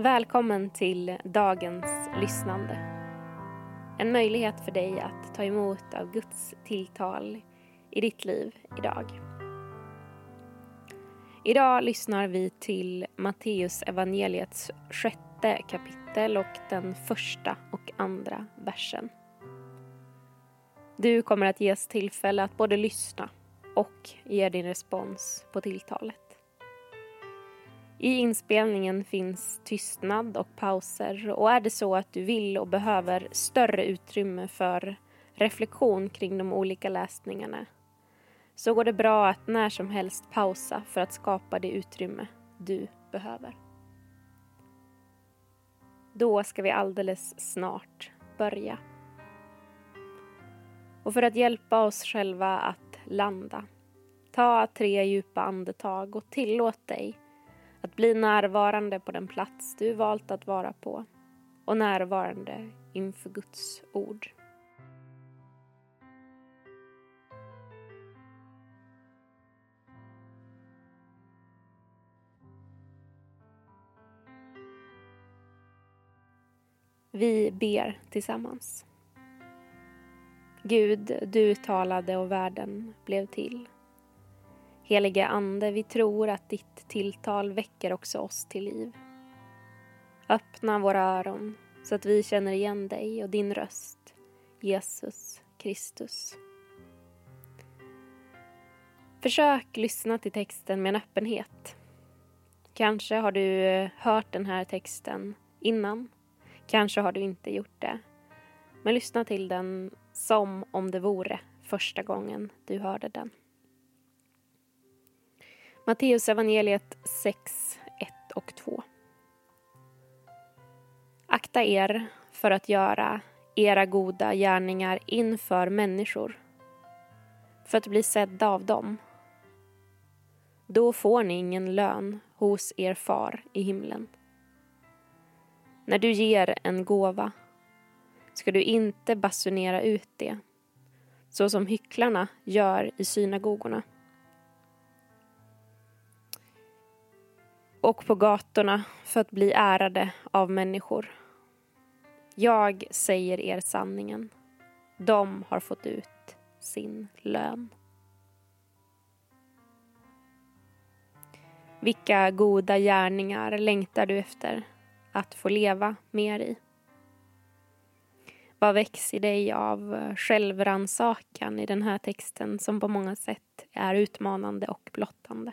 Välkommen till dagens lyssnande. En möjlighet för dig att ta emot av Guds tilltal i ditt liv idag. Idag lyssnar vi till Matteus evangeliets sjätte kapitel och den första och andra versen. Du kommer att ges tillfälle att både lyssna och ge din respons på tilltalet. I inspelningen finns tystnad och pauser och är det så att du vill och behöver större utrymme för reflektion kring de olika läsningarna så går det bra att när som helst pausa för att skapa det utrymme du behöver. Då ska vi alldeles snart börja. Och för att hjälpa oss själva att landa, ta tre djupa andetag och tillåt dig bli närvarande på den plats du valt att vara på och närvarande inför Guds ord. Vi ber tillsammans. Gud, du talade och världen blev till. Helige Ande, vi tror att ditt tilltal väcker också oss till liv. Öppna våra öron så att vi känner igen dig och din röst, Jesus Kristus. Försök lyssna till texten med en öppenhet. Kanske har du eh, hört den här texten innan. Kanske har du inte gjort det. Men lyssna till den som om det vore första gången du hörde den. Matteus evangeliet 6, 1 och 2. Akta er för att göra era goda gärningar inför människor för att bli sedda av dem. Då får ni ingen lön hos er far i himlen. När du ger en gåva ska du inte basunera ut det så som hycklarna gör i synagogorna och på gatorna för att bli ärade av människor. Jag säger er sanningen. De har fått ut sin lön. Vilka goda gärningar längtar du efter att få leva mer i? Vad väcks i dig av självrannsakan i den här texten som på många sätt är utmanande och blottande?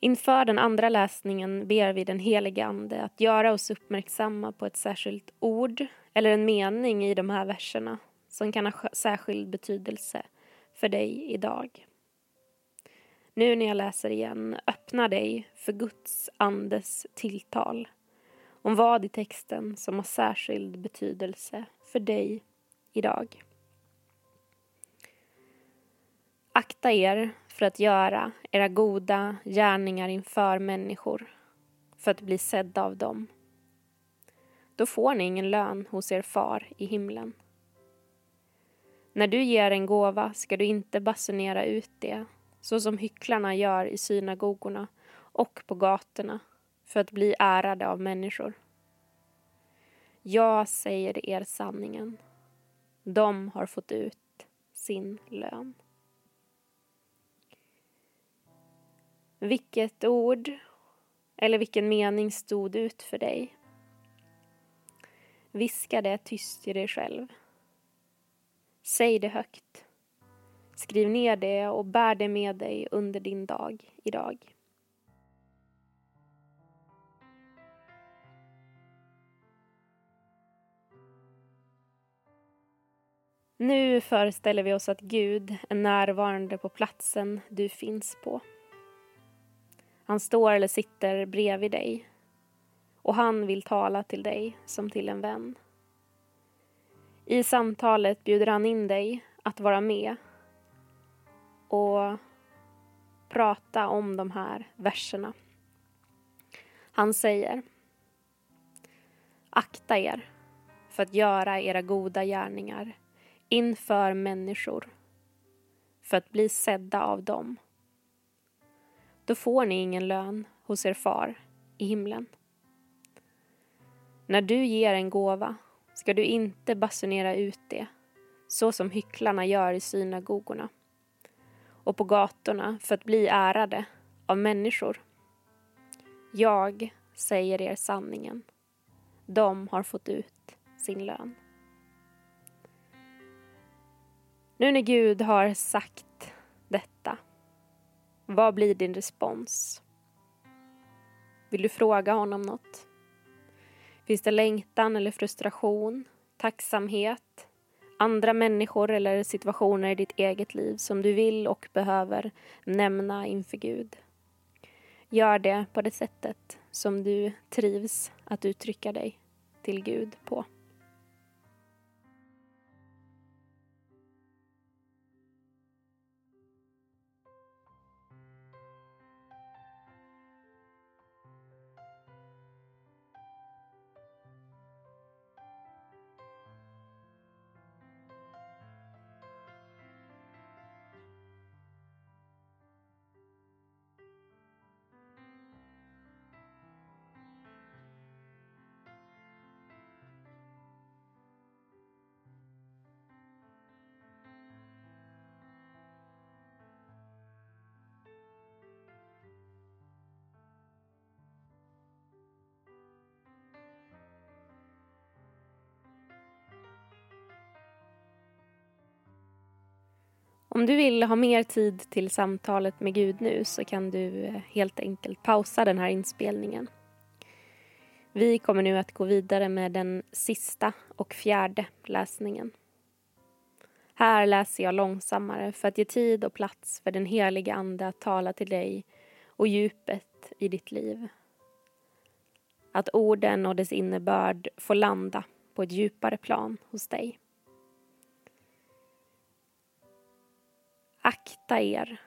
Inför den andra läsningen ber vi den helige Ande att göra oss uppmärksamma på ett särskilt ord eller en mening i de här verserna som kan ha särskild betydelse för dig idag. Nu när jag läser igen, öppna dig för Guds andes tilltal om vad i texten som har särskild betydelse för dig idag. Akta er för att göra era goda gärningar inför människor, för att bli sedda av dem. Då får ni ingen lön hos er far i himlen. När du ger en gåva ska du inte basunera ut det, så som hycklarna gör i synagogorna och på gatorna, för att bli ärade av människor. Jag säger er sanningen. De har fått ut sin lön. Vilket ord eller vilken mening stod ut för dig? Viska det tyst i dig själv. Säg det högt. Skriv ner det och bär det med dig under din dag idag. Nu föreställer vi oss att Gud är närvarande på platsen du finns på. Han står eller sitter bredvid dig och han vill tala till dig som till en vän. I samtalet bjuder han in dig att vara med och prata om de här verserna. Han säger Akta er för att göra era goda gärningar inför människor för att bli sedda av dem. Då får ni ingen lön hos er far i himlen. När du ger en gåva ska du inte basunera ut det så som hycklarna gör i synagogorna och på gatorna för att bli ärade av människor. Jag säger er sanningen. De har fått ut sin lön. Nu när Gud har sagt detta, vad blir din respons? Vill du fråga honom något? Finns det längtan eller frustration, tacksamhet, andra människor eller situationer i ditt eget liv som du vill och behöver nämna inför Gud? Gör det på det sättet som du trivs att uttrycka dig till Gud på. Om du vill ha mer tid till samtalet med Gud nu så kan du eh, helt enkelt pausa den här inspelningen. Vi kommer nu att gå vidare med den sista och fjärde läsningen. Här läser jag långsammare för att ge tid och plats för den heliga Ande att tala till dig och djupet i ditt liv. Att orden och dess innebörd får landa på ett djupare plan hos dig. Akta er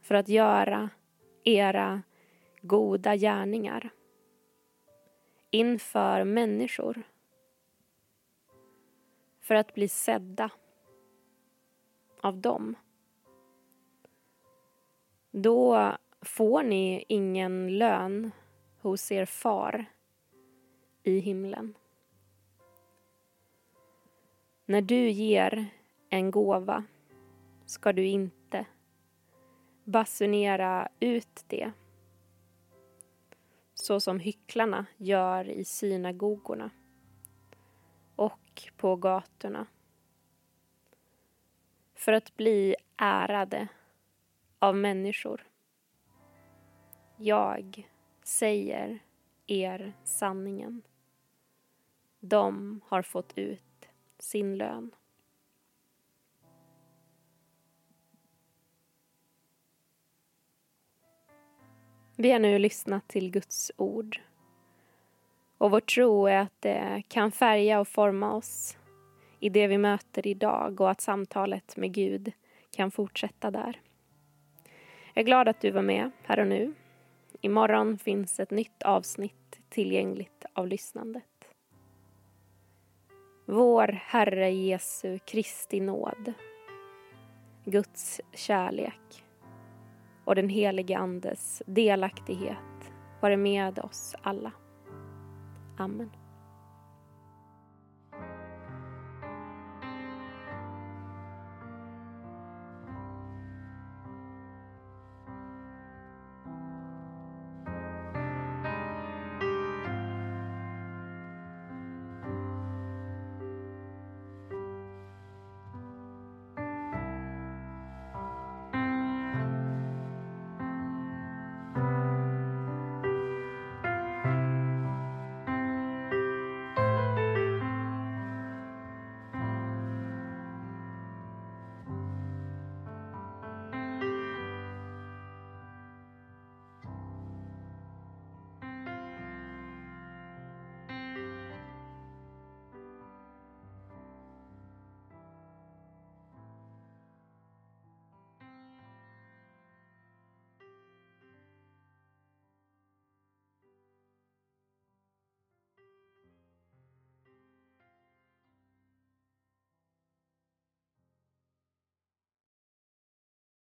för att göra era goda gärningar inför människor för att bli sedda av dem. Då får ni ingen lön hos er far i himlen. När du ger en gåva ska du inte basunera ut det så som hycklarna gör i synagogorna och på gatorna för att bli ärade av människor. Jag säger er sanningen. De har fått ut sin lön. Vi har nu lyssnat till Guds ord. Och vår tro är att det kan färga och forma oss i det vi möter idag och att samtalet med Gud kan fortsätta där. Jag är glad att du var med här och nu. Imorgon finns ett nytt avsnitt tillgängligt av lyssnandet. Vår Herre Jesu Kristi nåd, Guds kärlek och den helige Andes delaktighet vare med oss alla. Amen.